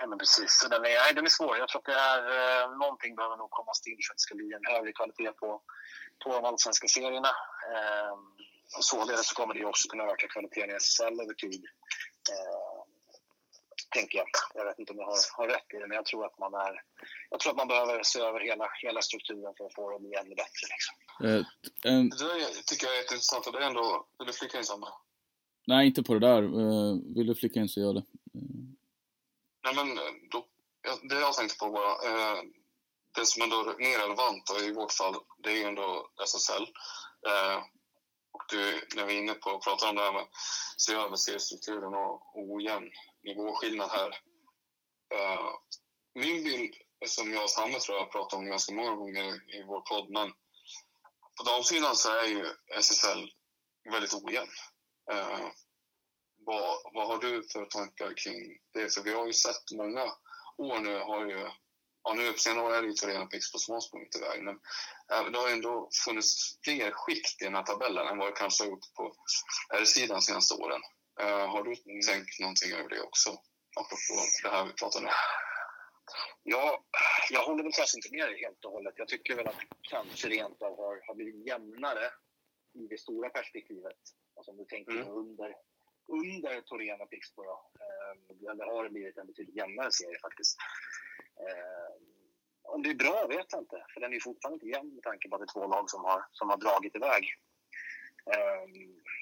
Ja, men precis. Så den, är, den är svår. Jag tror att det är, eh, någonting behöver nog komma till för att det ska bli en högre kvalitet på, på de allsvenska serierna. Eh, och således så kommer det också kunna öka kvaliteten i SSL över tid. Eh, tänker jag. Jag vet inte om jag har, har rätt i det, men jag tror att man är... Jag tror att man behöver se över hela, hela strukturen för att få bli ännu bättre. Liksom. Eh, en, Det där tycker jag är intressant och det är ändå... Vill du flika in Sandra? nej, inte på det där. Eh, vill du flika in så gör det. Nej, men eh, då, det jag tänkte på bara, det som ändå är mer relevant i vårt fall, det är ju ändå SSL. Och du, när vi är inne på att prata om det här med se över seriestrukturen och ojämn nivåskillnad här. Uh, min bild, som jag och Samme tror jag har pratat om ganska många gånger i vår podd, men på damsidan så är ju SSL väldigt ojämn. Uh, vad, vad har du för tankar kring det? För vi har ju sett många år nu har ju, ja nu år är det ju Torena Pixbo som har sprungit iväg, men äh, det har ändå funnits fler skikt i den här tabellen än vad det kanske har gjort på herrsidan de senaste åren. Äh, har du tänkt någonting över det också? Apropå det här vi pratade om. Ja, jag håller väl kanske inte med dig helt och hållet. Jag tycker väl att kanske rent av har, har blivit jämnare i det stora perspektivet. Alltså om du tänker Mm. under, under Torén och Pixbo då. Eh, har det blivit en betydligt jämnare serie faktiskt. Eh, om det är bra vet jag inte, för den är fortfarande inte jämn med tanke på att det är två lag som har, som har dragit iväg. Eh,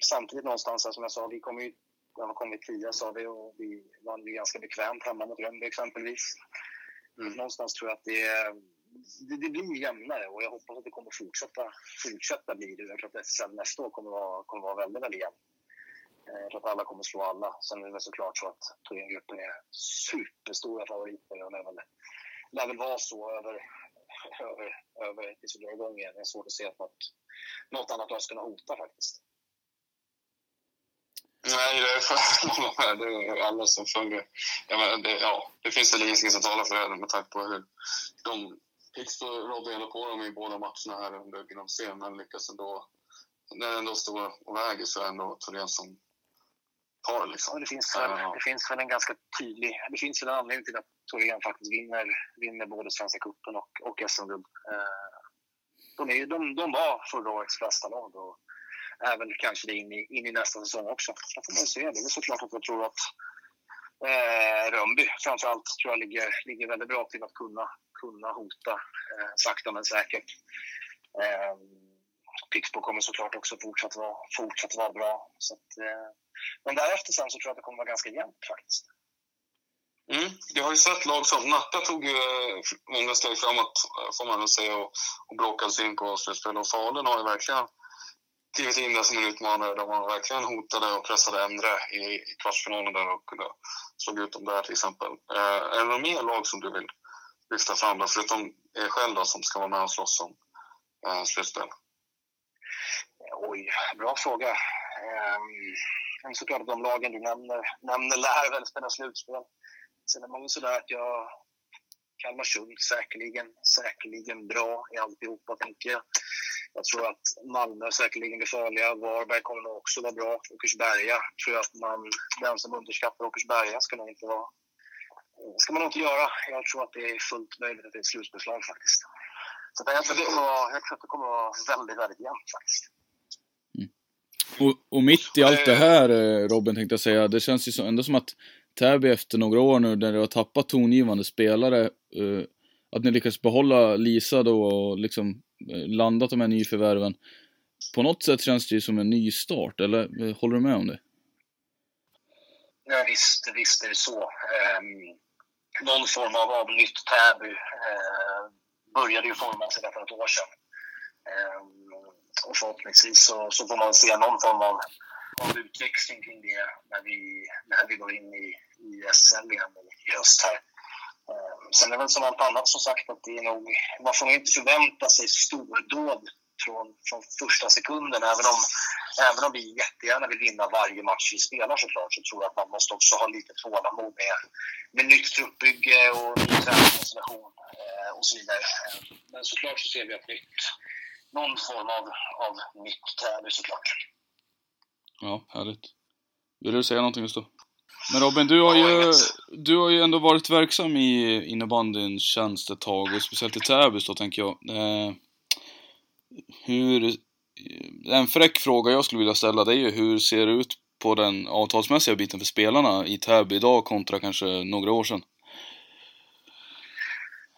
samtidigt någonstans, som jag sa, vi kommer ju när man kom i tia sa vi och vi vann ju ganska bekvämt hemma mot Rönnby exempelvis. Mm. Någonstans tror jag att det, det, det blir jämnare och jag hoppas att det kommer fortsätta, fortsätta bli det. Jag tror att SSL nästa år kommer vara, kommer vara väldigt, väldigt jämnt. Eh, Jag tror att alla kommer slå alla. Sen är det väl såklart så att Thorengruppen är superstora favoriter och lär väl, lär väl vara så över, över, över tills vi drar igång igen. Det är svårt att se att något, något annat lag skulle kunna hota faktiskt. Nej, det är för det är alla som följer. Ja, men det, ja, det finns väl ingenting som talar för det med tanke på hur de Pixbo rådde ändå på dem i båda matcherna här under grundserien, men lyckas ändå. När det ändå står och väger så är det ändå Thorén som Ja, liksom. det, finns väl, Ja. det finns väl en ganska tydlig... Det finns väl en anledning till att Thorén faktiskt vinner, vinner både Svenska cupen och, och SM-guld. Eh, de, är de, de var förra årets bästa lag och väl kanske det in i, in i nästa säsong också. Jag får man se. Det är såklart att jag tror att eh, Rönnby framförallt tror jag ligger, ligger väldigt bra till att kunna, kunna hota eh, sakta men säkert. Eh, Pixbo kommer såklart också fortsatt vara, fortsatt vara bra. Så att, eh, men därefter sen så tror jag att det kommer vara ganska jämnt faktiskt. Mm. Jag har ju sett lag som Nacka tog ju eh, många steg framåt, eh, får man väl säga, och, och bråkade sig in på slutspel. Och Falun har ju verkligen klivit in där som en utmanare. De var verkligen hotade och pressade Endre i, i kvartsfinalen där och kunde slog ut dem där till exempel. Eh, är det några mer lag som du vill lyfta fram då, förutom er själv då, som ska vara med och slåss om eh, slutspel? Oj, bra fråga. Ehm, såklart att de lagen du nämner, nämner lär väl spela slutspel. Sen är man ju sådär att jag... Kalmarsund säkerligen, säkerligen bra i alltihopa, tänker jag. Jag tror att Malmö säkerligen blir farliga. Varberg kommer nog också vara bra. Åkersberga tror jag att man... Den som underskattar Åkersberga ska nog inte vara... ska man nog inte göra. Jag tror att det är fullt möjligt att det är ett slutspelslag faktiskt. Så jag tror att det kommer jag tror att det kommer vara väldigt, väldigt jämnt faktiskt. Och, och mitt i allt det här eh, Robin tänkte jag säga, det känns ju så, ändå som att Täby efter några år nu när du har tappat tongivande spelare, eh, att ni lyckas behålla Lisa då och liksom eh, landat de här nyförvärven. På något sätt känns det ju som en ny start, eller eh, håller du med om det? Ja, visst, visst är det så. Um, någon form av, av nytt Täby uh, började ju forma sig där för ett år sedan. Um, och förhoppningsvis så, så får man se någon form av, av utväxling kring det när vi, när vi går in i, i SSL igen i, höst här. Ehm, sen är det väl som allt annat som sagt att det är nog, man får nog inte förvänta sig stordåd från, från första sekunden. Även om, även om vi jättegärna vill vinna varje match vi spelar såklart så tror jag att man måste också ha lite tålamod med, med nytt truppbygge och ny tränarkonstellation eh, och så vidare. Ehm, men såklart så ser vi att nytt, någon form av, av nytt Täby såklart. Ja, härligt. Vill du säga någonting just då? Men Robin, du har, ju, du har ju ändå varit verksam i innebandyns tjänst ett tag och speciellt i Täby då tänker jag. Eh, hur... En fräck fråga jag skulle vilja ställa det är ju hur ser det ut på den avtalsmässiga biten för spelarna i Täby idag kontra kanske några år sedan?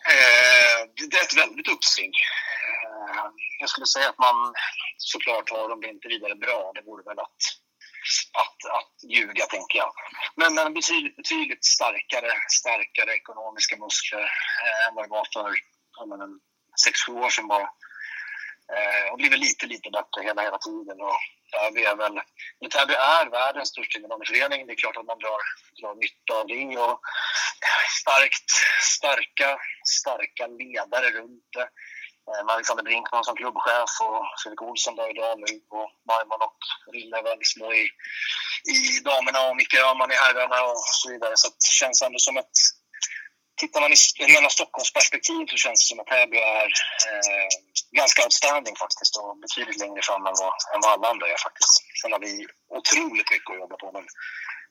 Eh, det är ett väldigt uppsving. Jag skulle säga att man såklart har det inte vidare bra. Det vore väl att, att, att ljuga, tänker jag. Men, men betydligt, betydligt starkare, starkare ekonomiska muskler eh, än vad det var för ja, sex, sju år sedan bara. Eh, och blivit lite, lite bättre hela, hela tiden. Och Täby är väl, Täby är världens största innebandyförening. Det är klart att man drar, drar nytta av det. Och starkt, starka, starka ledare runt det. Med Alexander Brinkman som klubbchef och Fredrik Olsson där idag nu och Majman och Rille är väldigt små i, i damerna och Micke Öhman i herrarna och så vidare. Så det känns ändå som att tittar man i hela Stockholmsperspektiv så känns det som att Täby är eh, ganska outstanding faktiskt och betydligt längre fram än vad, än vad alla andra är faktiskt. Sen har vi otroligt mycket att jobba på men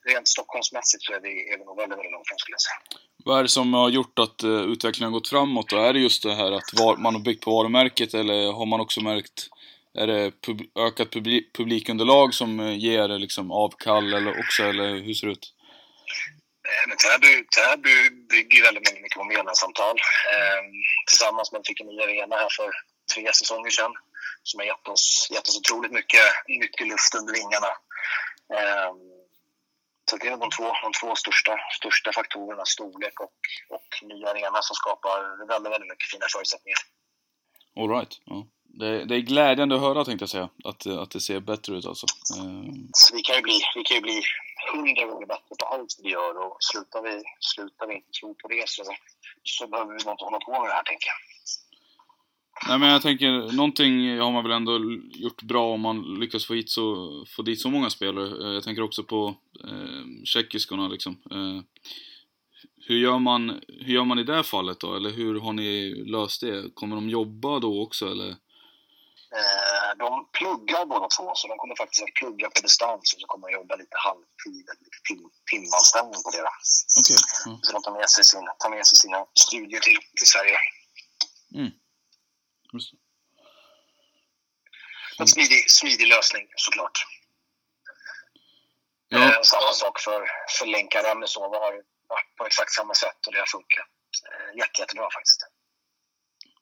rent Stockholmsmässigt så är vi, är vi nog väldigt, väldigt långt fram skulle jag säga. Vad är det som har gjort att uh, utvecklingen har gått framåt då? Är det just det här att var, man har byggt på varumärket eller har man också märkt är det pub ökat publik publikunderlag som uh, ger liksom avkall eller också, eller hur ser det ut? Eh, men Täby, Täby bygger väldigt mycket på medlemssamtal. Eh, tillsammans med fick en ny arena här för tre säsonger sedan som har gett oss, gett oss otroligt mycket, mycket luft under vingarna. Eh, så det är de två, de två största, största faktorerna, storlek och, och ny arena som skapar väldigt, väldigt mycket fina förutsättningar. All right. Ja. Det, det, är glädjande att höra tänkte jag säga, att, att det ser bättre ut alltså. Vi kan ju bli, vi kan ju bli hundra gånger bättre på allt vi gör och slutar vi, slutar vi inte tro på det så, så behöver vi inte hålla på med det här tänker jag. Nej men jag tänker, någonting har man väl ändå gjort bra om man lyckas få, hit så, få dit så många spelare. Eh, jag tänker också på eh, tjeckiskorna liksom. Eh, hur, gör man, hur gör man i det fallet då? Eller hur har ni löst det? Kommer de jobba då också eller? Eh, de pluggar båda två, så de kommer faktiskt att plugga på distans och så kommer de jobba lite halvtid, lite tim, timanställning på det. Okay. Mm. Så de tar med sig, sin, tar med sig sina studier till, till Sverige. Mm. En smidig, smidig lösning såklart. Ja. Eh, samma sak för, för Lenka Remnesova har varit på exakt samma sätt och det har funkat eh, jätte, jättebra faktiskt.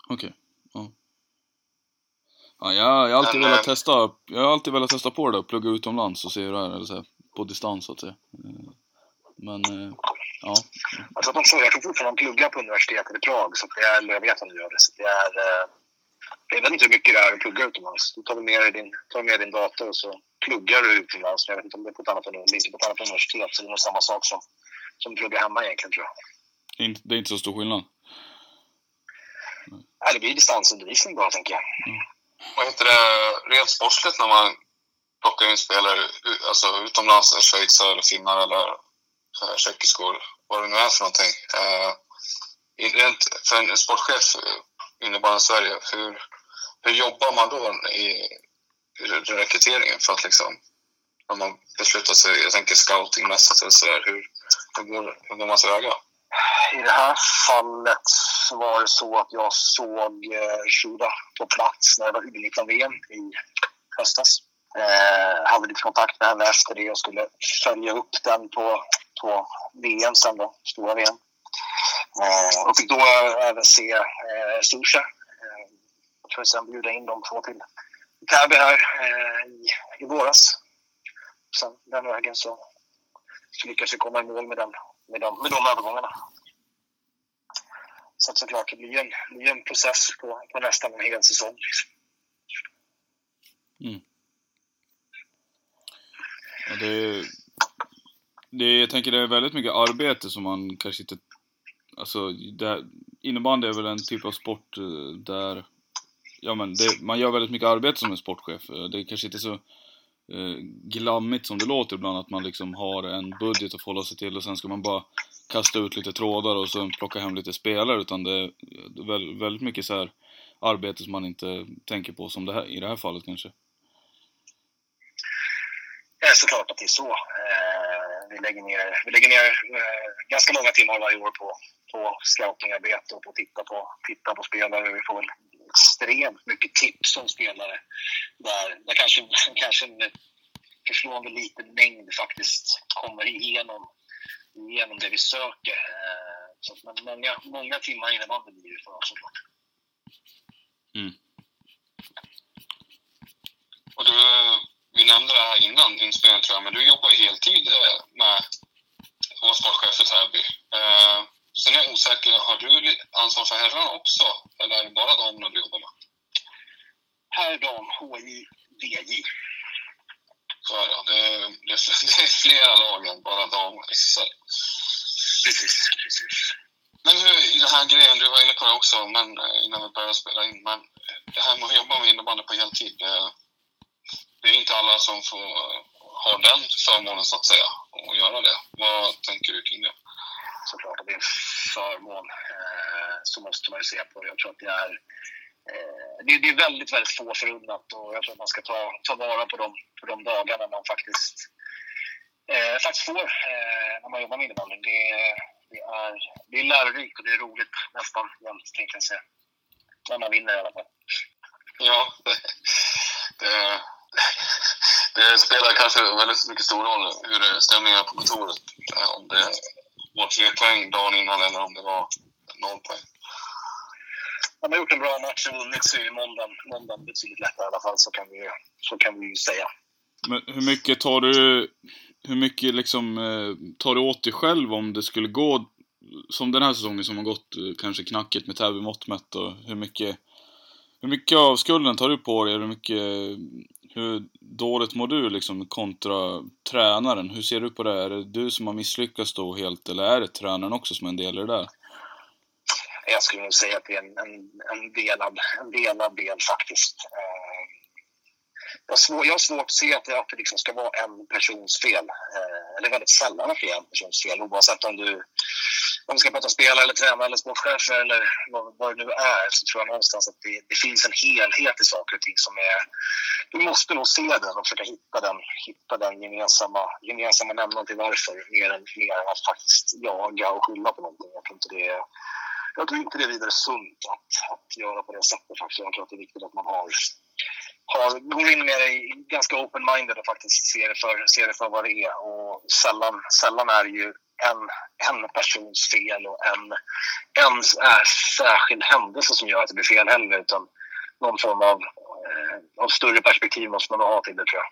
Okej. Okay. Ja. Ja, jag, har alltid Men, velat testa, jag har alltid velat testa på det där, plugga utomlands och se hur det är, eller så här, på distans så att säga. Eh, men, eh, ja. Jag tror, att de, jag tror fortfarande de pluggar på universitetet i Prag, så det är, eller jag vet att de gör det. Så det är, eh, jag vet inte hur mycket det är att plugga utomlands. Du tar med dig din, tar med din dator och så pluggar du utomlands. Jag vet inte om det är på ett annat, det är på ett annat universitet, så det är nog samma sak som, som plugga hemma egentligen tror jag. Det är inte så stor skillnad? Nej, det blir distansundervisning bara, tänker jag. Mm vad heter det, rent sportsligt när man plockar in spelare alltså utomlands, schweizare eller finnar eller eh, tjeckiskor, vad det nu är för någonting. Eh, rent, för en sportchef innebandy Sverige, hur, hur jobbar man då i, i rekryteringen för att liksom, om man beslutar sig, jag tänker scoutingmässigt eller sådär, hur, hur, går, hur går man tillväga? I det här fallet var det så att jag såg eh, Shuda på plats när det var U19-VM i höstas. Eh, hade lite kontakt med henne efter det och skulle följa upp den på, på VM sen då, stora VM. Eh, och fick då eh, även se eh, Susha. För att sen bjuda in de två till Täby här eh, i, i våras. Sen den vägen så, så lyckades vi komma i mål med den med de, med de övergångarna. Så att såklart, det blir en, det blir en process på, på nästan en hel säsong. Liksom. Mm. Ja, det, det, jag tänker det är väldigt mycket arbete som man kanske inte... Alltså, det, innebandy är väl en typ av sport eh, där... Ja men det, man gör väldigt mycket arbete som en sportchef. Eh, det är kanske inte så eh, glammigt som det låter ibland, att man liksom har en budget att förhålla sig till och sen ska man bara kasta ut lite trådar och sen plocka hem lite spelare, utan det är väldigt, mycket så här arbete som man inte tänker på som det här, i det här fallet kanske? Ja, såklart att det är så. Eh, vi lägger ner, vi lägger ner eh, ganska många timmar varje år på, på scoutingarbete och på att titta på, titta på spelare. Vi får väl extremt mycket tips om spelare där, där kanske, kanske en förslående liten mängd faktiskt kommer igenom, igenom det vi söker. Eh, så, men många, många timmar innebandy blir det för oss såklart. Mm. Och du, vi nämnde det här innan inspelningen tror jag, men du jobbar ju heltid eh, med vår sportchef för Täby. Eh, sen är jag osäker, har du ansvar för herrarna också? Eller är det bara damerna du jobbar med? Herr, dam, HI, VJ. Så är det, det, det, det är flera lag än bara dam och SSL. Precis, precis. Men hur, i den här grejen, du var inne på det också men, eh, innan vi började spela in, men det här med att jobba med innebandy på heltid, det, det är inte alla som får ha den förmånen så att säga, att göra det. Vad tänker du kring det? Såklart att det är en förmån. Eh, så måste man ju se på det. Jag tror att det är, eh, det, det, är väldigt, väldigt få förunnat och jag tror att man ska ta, ta vara på de, på de dagarna man faktiskt, eh, faktiskt får eh, när man jobbar med innebandy. Det, det, är, det är lärorikt och det är roligt nästan jämt, tänkte jag säga. När man vinner i alla fall. Ja, det, det det spelar kanske väldigt mycket stor roll hur stämningen är på kontoret. Om det var tre poäng dagen innan eller om det var noll poäng. Om man gjort en bra match och vunnit så är måndagen, måndagen betydligt lättare i alla fall, så kan vi, så kan vi säga. Men hur mycket tar du, hur mycket liksom, eh, tar du åt dig själv om det skulle gå som den här säsongen som har gått eh, kanske knackigt med Täby mått mätt och hur mycket, hur mycket av skulden tar du på dig? Hur mycket hur dåligt mår du liksom kontra tränaren? Hur ser du på det? Är det du som har misslyckats då helt eller är det tränaren också som är en del i det där? Jag skulle nog säga att det är en, en, en, delad, en delad del faktiskt. Eh, jag, har svår, jag har svårt att se att det, att det liksom ska vara en persons fel. Eh, eller väldigt sällan att det är en persons fel oavsett om du om vi ska prata spelare eller tränare eller sportchefer eller vad, vad det nu är så tror jag någonstans att det, det, finns en helhet i saker och ting som är... Du måste nog se den och försöka hitta den, hitta den gemensamma, gemensamma nämnaren till varför mer än, mer än att faktiskt jaga och skylla på någonting. Jag tror inte det är, jag tror inte det är vidare sunt att, att göra på det sättet faktiskt. Jag tror att det är viktigt att man har har, går in med det ganska open-minded och faktiskt ser det, för, ser det för vad det är. Och sällan, sällan är det ju en, en persons fel och en, en är särskild händelse som gör att det blir fel heller. Utan någon form av, eh, av större perspektiv måste man ha till det tror jag.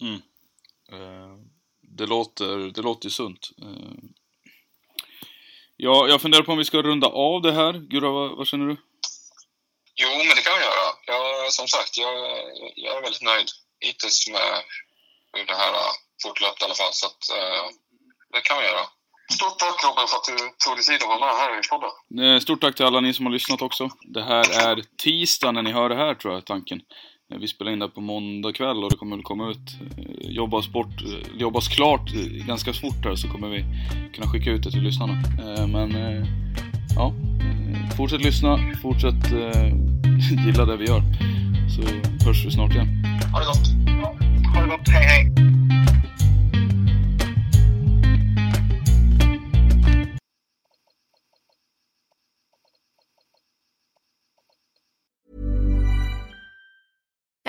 Mm. Eh, det, låter, det låter ju sunt. Eh, ja, jag funderar på om vi ska runda av det här. Gurra, vad, vad känner du? Jo, men det kan vi göra. Jag, som sagt, jag, jag är väldigt nöjd hittills med hur det här fortlöpt i alla fall. Så att, eh, det kan vi göra. Stort tack Robin för att du tog dig tid att vara med här i podden. Eh, stort tack till alla ni som har lyssnat också. Det här är tisdag när ni hör det här tror jag tanken. Eh, vi spelar in det på måndag kväll och det kommer väl komma ut, jobbas, bort, jobbas klart ganska fort här så kommer vi kunna skicka ut det till lyssnarna. Men ja, fortsätt lyssna, fortsätt gilla det vi gör. Så hörs vi snart igen. Ha det gott! Ha det gott, hej hej!